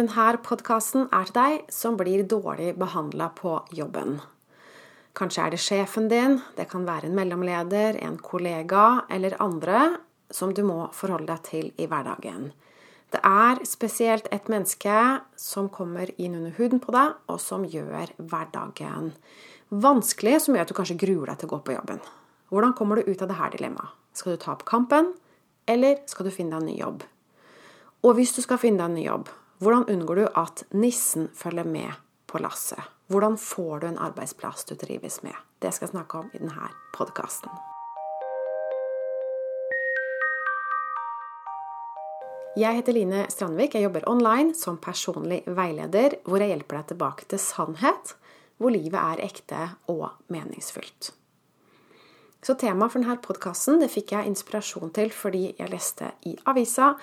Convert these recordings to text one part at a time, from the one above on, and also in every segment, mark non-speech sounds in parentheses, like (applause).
Denne podkasten er til deg som blir dårlig behandla på jobben. Kanskje er det sjefen din, det kan være en mellomleder, en kollega eller andre som du må forholde deg til i hverdagen. Det er spesielt et menneske som kommer inn under huden på deg, og som gjør hverdagen vanskelig, som gjør at du kanskje gruer deg til å gå på jobben. Hvordan kommer du ut av dette dilemmaet? Skal du ta opp kampen, eller skal du finne deg en ny jobb? Og hvis du skal finne deg en ny jobb, hvordan unngår du at nissen følger med på lasset? Hvordan får du en arbeidsplass du trives med? Det skal jeg snakke om i denne podkasten. Jeg heter Line Strandvik. Jeg jobber online som personlig veileder, hvor jeg hjelper deg tilbake til sannhet, hvor livet er ekte og meningsfullt. Så temaet for denne podkasten fikk jeg inspirasjon til fordi jeg leste i avisa.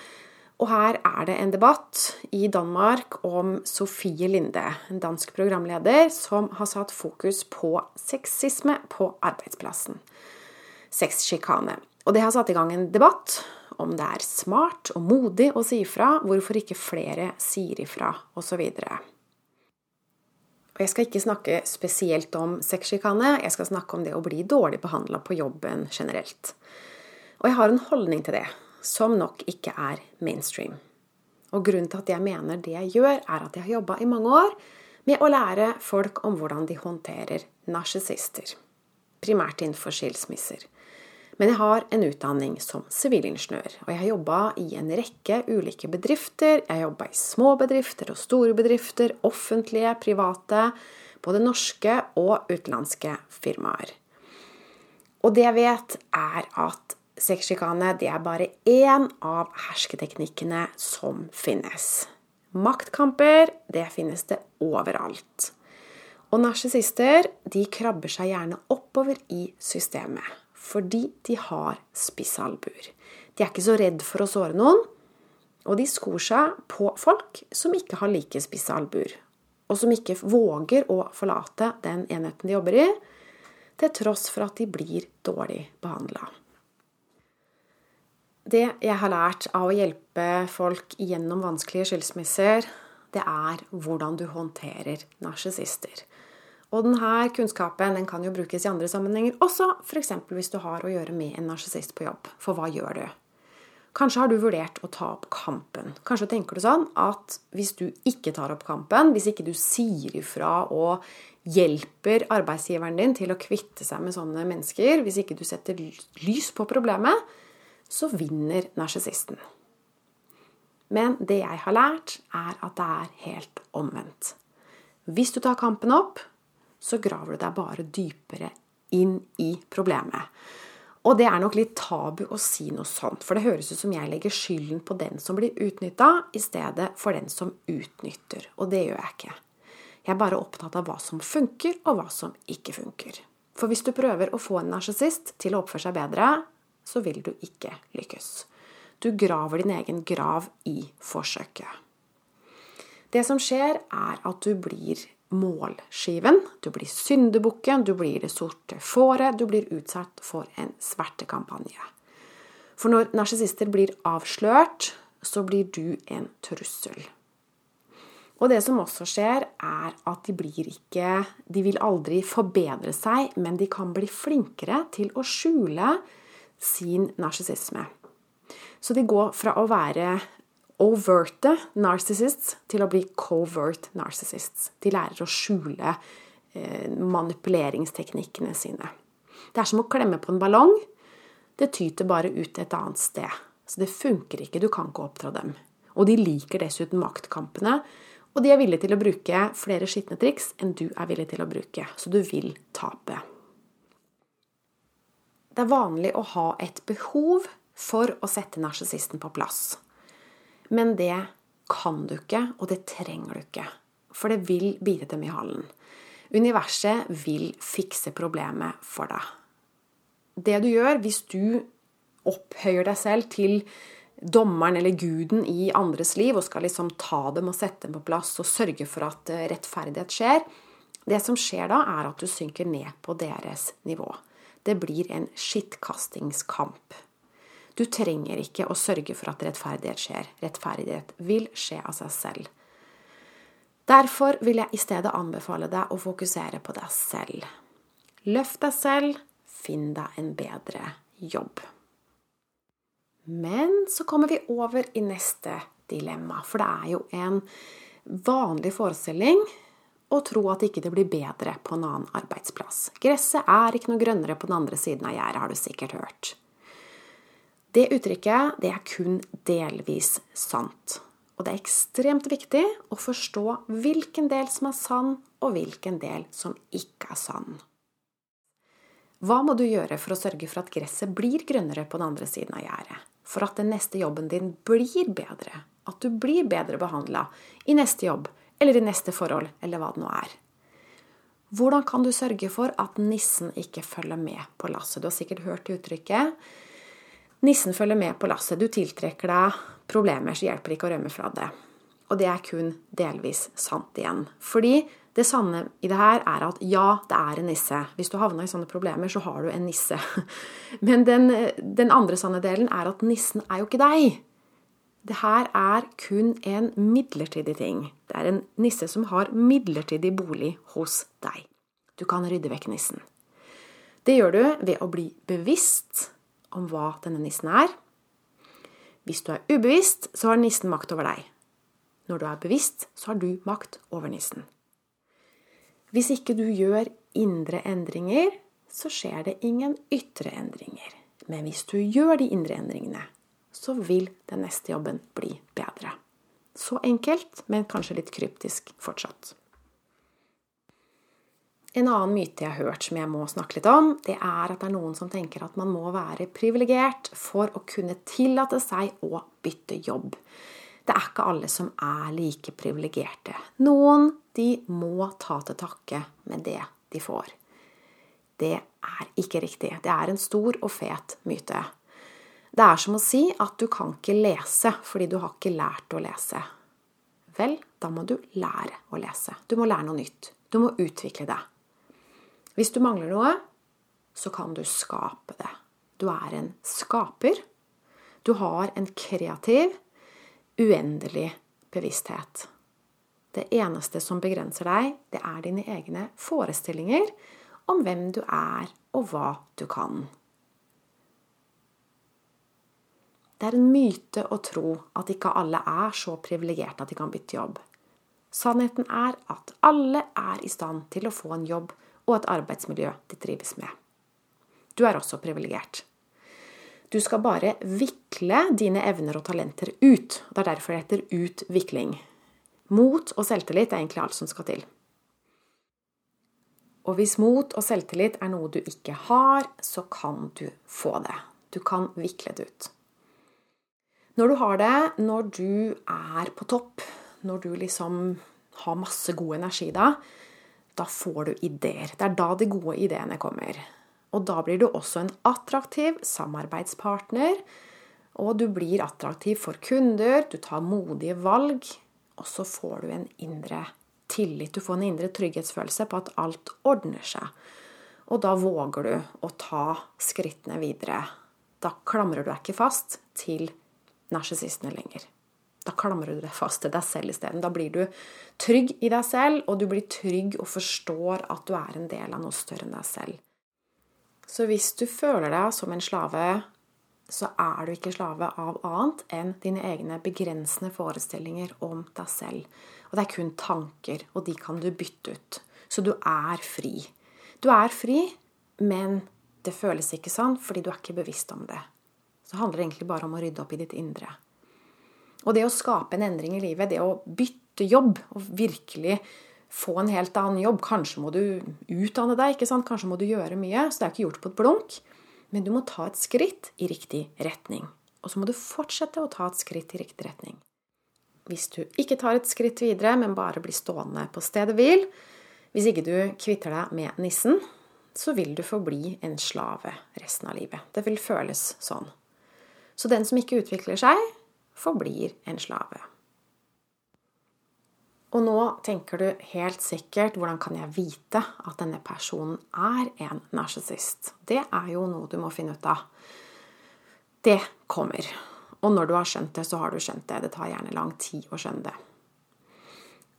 Og her er det en debatt i Danmark om Sofie Linde, en dansk programleder som har satt fokus på sexisme på arbeidsplassen. Sexsjikane. Og det har satt i gang en debatt om det er smart og modig å si ifra, hvorfor ikke flere sier ifra, osv. Og jeg skal ikke snakke spesielt om sexsjikane, jeg skal snakke om det å bli dårlig behandla på jobben generelt. Og jeg har en holdning til det, som nok ikke er mainstream. Og grunnen til at jeg mener det jeg gjør, er at jeg har jobba i mange år med å lære folk om hvordan de håndterer narsissister. Primært innenfor skilsmisser. Men jeg har en utdanning som sivilingeniør, og jeg har jobba i en rekke ulike bedrifter. Jeg har jobba i små bedrifter og store bedrifter, offentlige, private, både norske og utenlandske firmaer. Og det jeg vet, er at sexsjikane er bare én av hersketeknikkene som finnes. Maktkamper, det finnes det overalt. Og narsissister krabber seg gjerne oppover i systemet fordi de har spissalbuer. De er ikke så redd for å såre noen, og de skor seg på folk som ikke har like spisse albuer, og som ikke våger å forlate den enheten de jobber i, til tross for at de blir dårlig behandla. Det jeg har lært av å hjelpe folk gjennom vanskelige skilsmisser, det er hvordan du håndterer narsissister. Og denne kunnskapen den kan jo brukes i andre sammenhenger også, f.eks. hvis du har å gjøre med en narsissist på jobb. For hva gjør du? Kanskje har du vurdert å ta opp kampen. Kanskje tenker du sånn at hvis du ikke tar opp kampen, hvis ikke du sier ifra og hjelper arbeidsgiveren din til å kvitte seg med sånne mennesker, hvis ikke du setter lys på problemet, så vinner narsissisten. Men det jeg har lært, er at det er helt omvendt. Hvis du tar kampen opp, så graver du deg bare dypere inn i problemet. Og det er nok litt tabu å si noe sånt, for det høres ut som jeg legger skylden på den som blir utnytta, i stedet for den som utnytter. Og det gjør jeg ikke. Jeg er bare opptatt av hva som funker, og hva som ikke funker. For hvis du prøver å få en narsissist til å oppføre seg bedre, så vil du ikke lykkes. Du graver din egen grav i forsøket. Det som skjer, er at du blir målskiven. Du blir syndebukken, du blir det sorte fåret, du blir utsatt for en svertekampanje. For når narsissister blir avslørt, så blir du en trussel. Og det som også skjer, er at de blir ikke De vil aldri forbedre seg, men de kan bli flinkere til å skjule sin narsissisme. Så de går fra å være overte narcissists til å bli covert narcissists. De lærer å skjule eh, manipuleringsteknikkene sine. Det er som å klemme på en ballong. Det tyter bare ut et annet sted. Så det funker ikke. Du kan ikke oppdra dem. Og de liker dessuten maktkampene. Og de er villige til å bruke flere skitne triks enn du er villig til å bruke. Så du vil tape. Det er vanlig å ha et behov for å sette narsissisten på plass. Men det kan du ikke, og det trenger du ikke. For det vil bite dem i halen. Universet vil fikse problemet for deg. Det du gjør hvis du opphøyer deg selv til dommeren eller guden i andres liv og skal liksom ta dem og sette dem på plass og sørge for at eh, rettferdighet skjer Det som skjer da, er at du synker ned på deres nivå. Det blir en skittkastingskamp. Du trenger ikke å sørge for at rettferdighet skjer. Rettferdighet vil skje av seg selv. Derfor vil jeg i stedet anbefale deg å fokusere på deg selv. Løft deg selv, finn deg en bedre jobb. Men så kommer vi over i neste dilemma, for det er jo en vanlig forestilling å tro at ikke det blir bedre på en annen arbeidsplass. Gresset er ikke noe grønnere på den andre siden av gjerdet, har du sikkert hørt. Det uttrykket det er kun delvis sant. Og det er ekstremt viktig å forstå hvilken del som er sann, og hvilken del som ikke er sann. Hva må du gjøre for å sørge for at gresset blir grønnere på den andre siden av gjerdet? For at den neste jobben din blir bedre? At du blir bedre behandla i neste jobb, eller i neste forhold, eller hva det nå er? Hvordan kan du sørge for at nissen ikke følger med på lasset? Du har sikkert hørt uttrykket Nissen følger med på lasset. Du tiltrekker deg problemer, så hjelper det ikke å rømme fra det. Og det er kun delvis sant igjen. Fordi det sanne i det her er at ja, det er en nisse. Hvis du havna i sånne problemer, så har du en nisse. (laughs) Men den, den andre sanne delen er at nissen er jo ikke deg. Det her er kun en midlertidig ting. Det er en nisse som har midlertidig bolig hos deg. Du kan rydde vekk nissen. Det gjør du ved å bli bevisst om hva denne nissen er. Hvis du er ubevisst, så har nissen makt over deg. Når du er bevisst, så har du makt over nissen. Hvis ikke du gjør indre endringer, så skjer det ingen ytre endringer. Men hvis du gjør de indre endringene, så vil den neste jobben bli bedre. Så enkelt, men kanskje litt kryptisk fortsatt. En annen myte jeg har hørt som jeg må snakke litt om, det er at det er noen som tenker at man må være privilegert for å kunne tillate seg å bytte jobb. Det er ikke alle som er like privilegerte. Noen de må ta til takke med det de får. Det er ikke riktig. Det er en stor og fet myte. Det er som å si at du kan ikke lese fordi du har ikke lært å lese. Vel, da må du lære å lese. Du må lære noe nytt. Du må utvikle det. Hvis du mangler noe, så kan du skape det. Du er en skaper. Du har en kreativ, uendelig bevissthet. Det eneste som begrenser deg, det er dine egne forestillinger om hvem du er, og hva du kan. Det er en myte å tro at ikke alle er så privilegerte at de kan bytte jobb. Sannheten er at alle er i stand til å få en jobb og et arbeidsmiljø de trives med. Du er også privilegert. Du skal bare vikle dine evner og talenter ut. Det er derfor det heter utvikling. Mot og selvtillit er egentlig alt som skal til. Og hvis mot og selvtillit er noe du ikke har, så kan du få det. Du kan vikle det ut. Når du har det, når du er på topp, når du liksom har masse god energi da, da får du ideer. Det er da de gode ideene kommer. Og da blir du også en attraktiv samarbeidspartner. Og du blir attraktiv for kunder, du tar modige valg, og så får du en indre tillit. Du får en indre trygghetsfølelse på at alt ordner seg. Og da våger du å ta skrittene videre. Da klamrer du deg ikke fast til narsissistene lenger. Da klamrer du deg fast til deg selv isteden. Da blir du trygg i deg selv, og du blir trygg og forstår at du er en del av noe større enn deg selv. Så hvis du føler deg som en slave, så er du ikke slave av annet enn dine egne begrensende forestillinger om deg selv. Og det er kun tanker, og de kan du bytte ut. Så du er fri. Du er fri, men det føles ikke sånn fordi du er ikke bevisst om det. Så handler det egentlig bare om å rydde opp i ditt indre. Og det å skape en endring i livet, det å bytte jobb og virkelig få en helt annen jobb Kanskje må du utdanne deg, ikke sant? kanskje må du gjøre mye. Så det er ikke gjort på et blunk. Men du må ta et skritt i riktig retning. Og så må du fortsette å ta et skritt i riktig retning. Hvis du ikke tar et skritt videre, men bare blir stående på stedet hvil, hvis ikke du kvitter deg med nissen, så vil du forbli en slave resten av livet. Det vil føles sånn. Så den som ikke utvikler seg, forblir en slave. Og nå tenker du helt sikkert hvordan kan jeg vite at denne personen er en narsissist? Det er jo noe du må finne ut av. Det kommer. Og når du har skjønt det, så har du skjønt det. Det tar gjerne lang tid å skjønne det.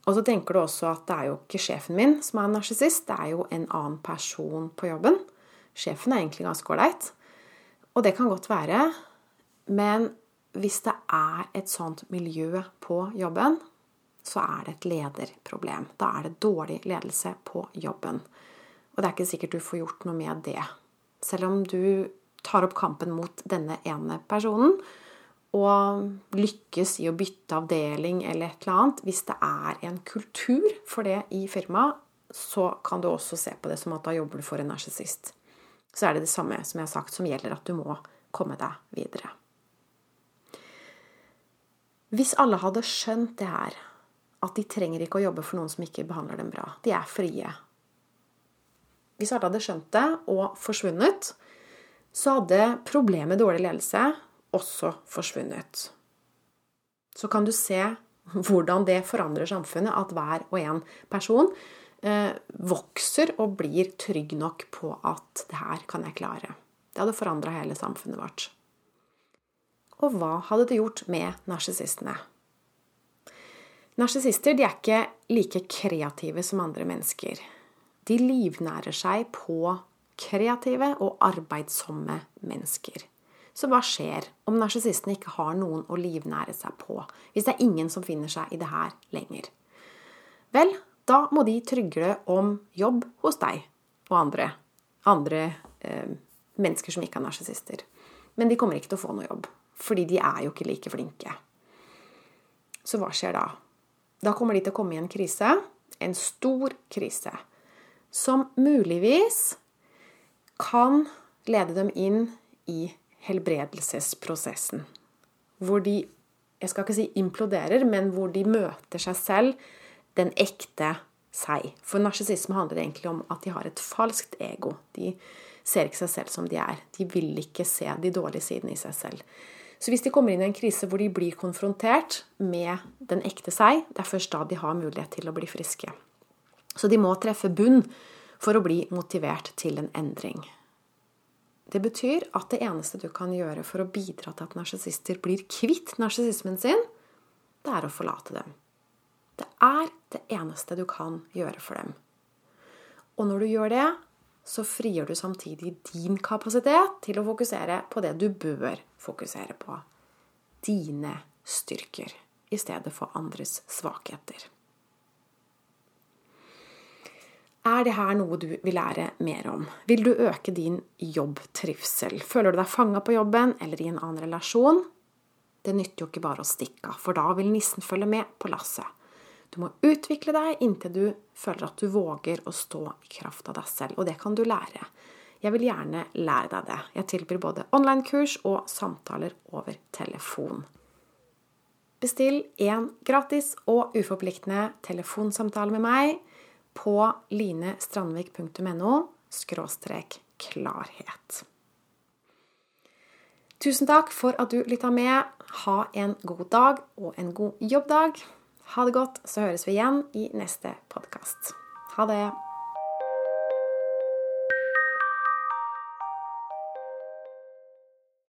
Og så tenker du også at det er jo ikke sjefen min som er en narsissist, det er jo en annen person på jobben. Sjefen er egentlig ganske ålreit. Og det kan godt være, men hvis det er et sånt miljø på jobben, så er det et lederproblem. Da er det dårlig ledelse på jobben. Og det er ikke sikkert du får gjort noe med det. Selv om du tar opp kampen mot denne ene personen og lykkes i å bytte avdeling eller et eller annet Hvis det er en kultur for det i firmaet, så kan du også se på det som at da jobber du for en narsissist. Så er det det samme som jeg har sagt, som gjelder at du må komme deg videre. Hvis alle hadde skjønt det her, at de trenger ikke å jobbe for noen som ikke behandler dem bra. De er frie. Hvis alle hadde skjønt det og forsvunnet, så hadde problemet med dårlig ledelse også forsvunnet. Så kan du se hvordan det forandrer samfunnet at hver og en person eh, vokser og blir trygg nok på at 'det her kan jeg klare'. Det hadde forandra hele samfunnet vårt. Og hva hadde det gjort med narsissistene? Narsissister er ikke like kreative som andre mennesker. De livnærer seg på kreative og arbeidsomme mennesker. Så hva skjer om narsissistene ikke har noen å livnære seg på? Hvis det er ingen som finner seg i det her lenger? Vel, da må de trygle om jobb hos deg og andre. Andre eh, mennesker som ikke er narsissister. Men de kommer ikke til å få noe jobb. Fordi de er jo ikke like flinke. Så hva skjer da? Da kommer de til å komme i en krise. En stor krise. Som muligvis kan lede dem inn i helbredelsesprosessen. Hvor de jeg skal ikke si imploderer, men hvor de møter seg selv, den ekte seg. For narsissisme handler egentlig om at de har et falskt ego. De ser ikke seg selv som de er. De vil ikke se de dårlige sidene i seg selv. Så hvis de kommer inn i en krise hvor de blir konfrontert med den ekte seg, det er først da de har mulighet til å bli friske. Så de må treffe bunn for å bli motivert til en endring. Det betyr at det eneste du kan gjøre for å bidra til at narsissister blir kvitt narsissismen sin, det er å forlate dem. Det er det eneste du kan gjøre for dem. Og når du gjør det, så frigjør du samtidig din kapasitet til å fokusere på det du bør fokusere på. Dine styrker i stedet for andres svakheter. Er det her noe du vil lære mer om? Vil du øke din jobbtrivsel? Føler du deg fanga på jobben eller i en annen relasjon? Det nytter jo ikke bare å stikke av, for da vil nissen følge med på lasset. Du må utvikle deg inntil du føler at du våger å stå i kraft av deg selv, og det kan du lære. Jeg vil gjerne lære deg det. Jeg tilbyr både online-kurs og samtaler over telefon. Bestill en gratis og uforpliktende telefonsamtale med meg på linestrandvik.no skråstrek klarhet. Tusen takk for at du lytta med. Ha en god dag og en god jobbdag. Ha det godt, så høres vi igjen i neste podkast. Ha det.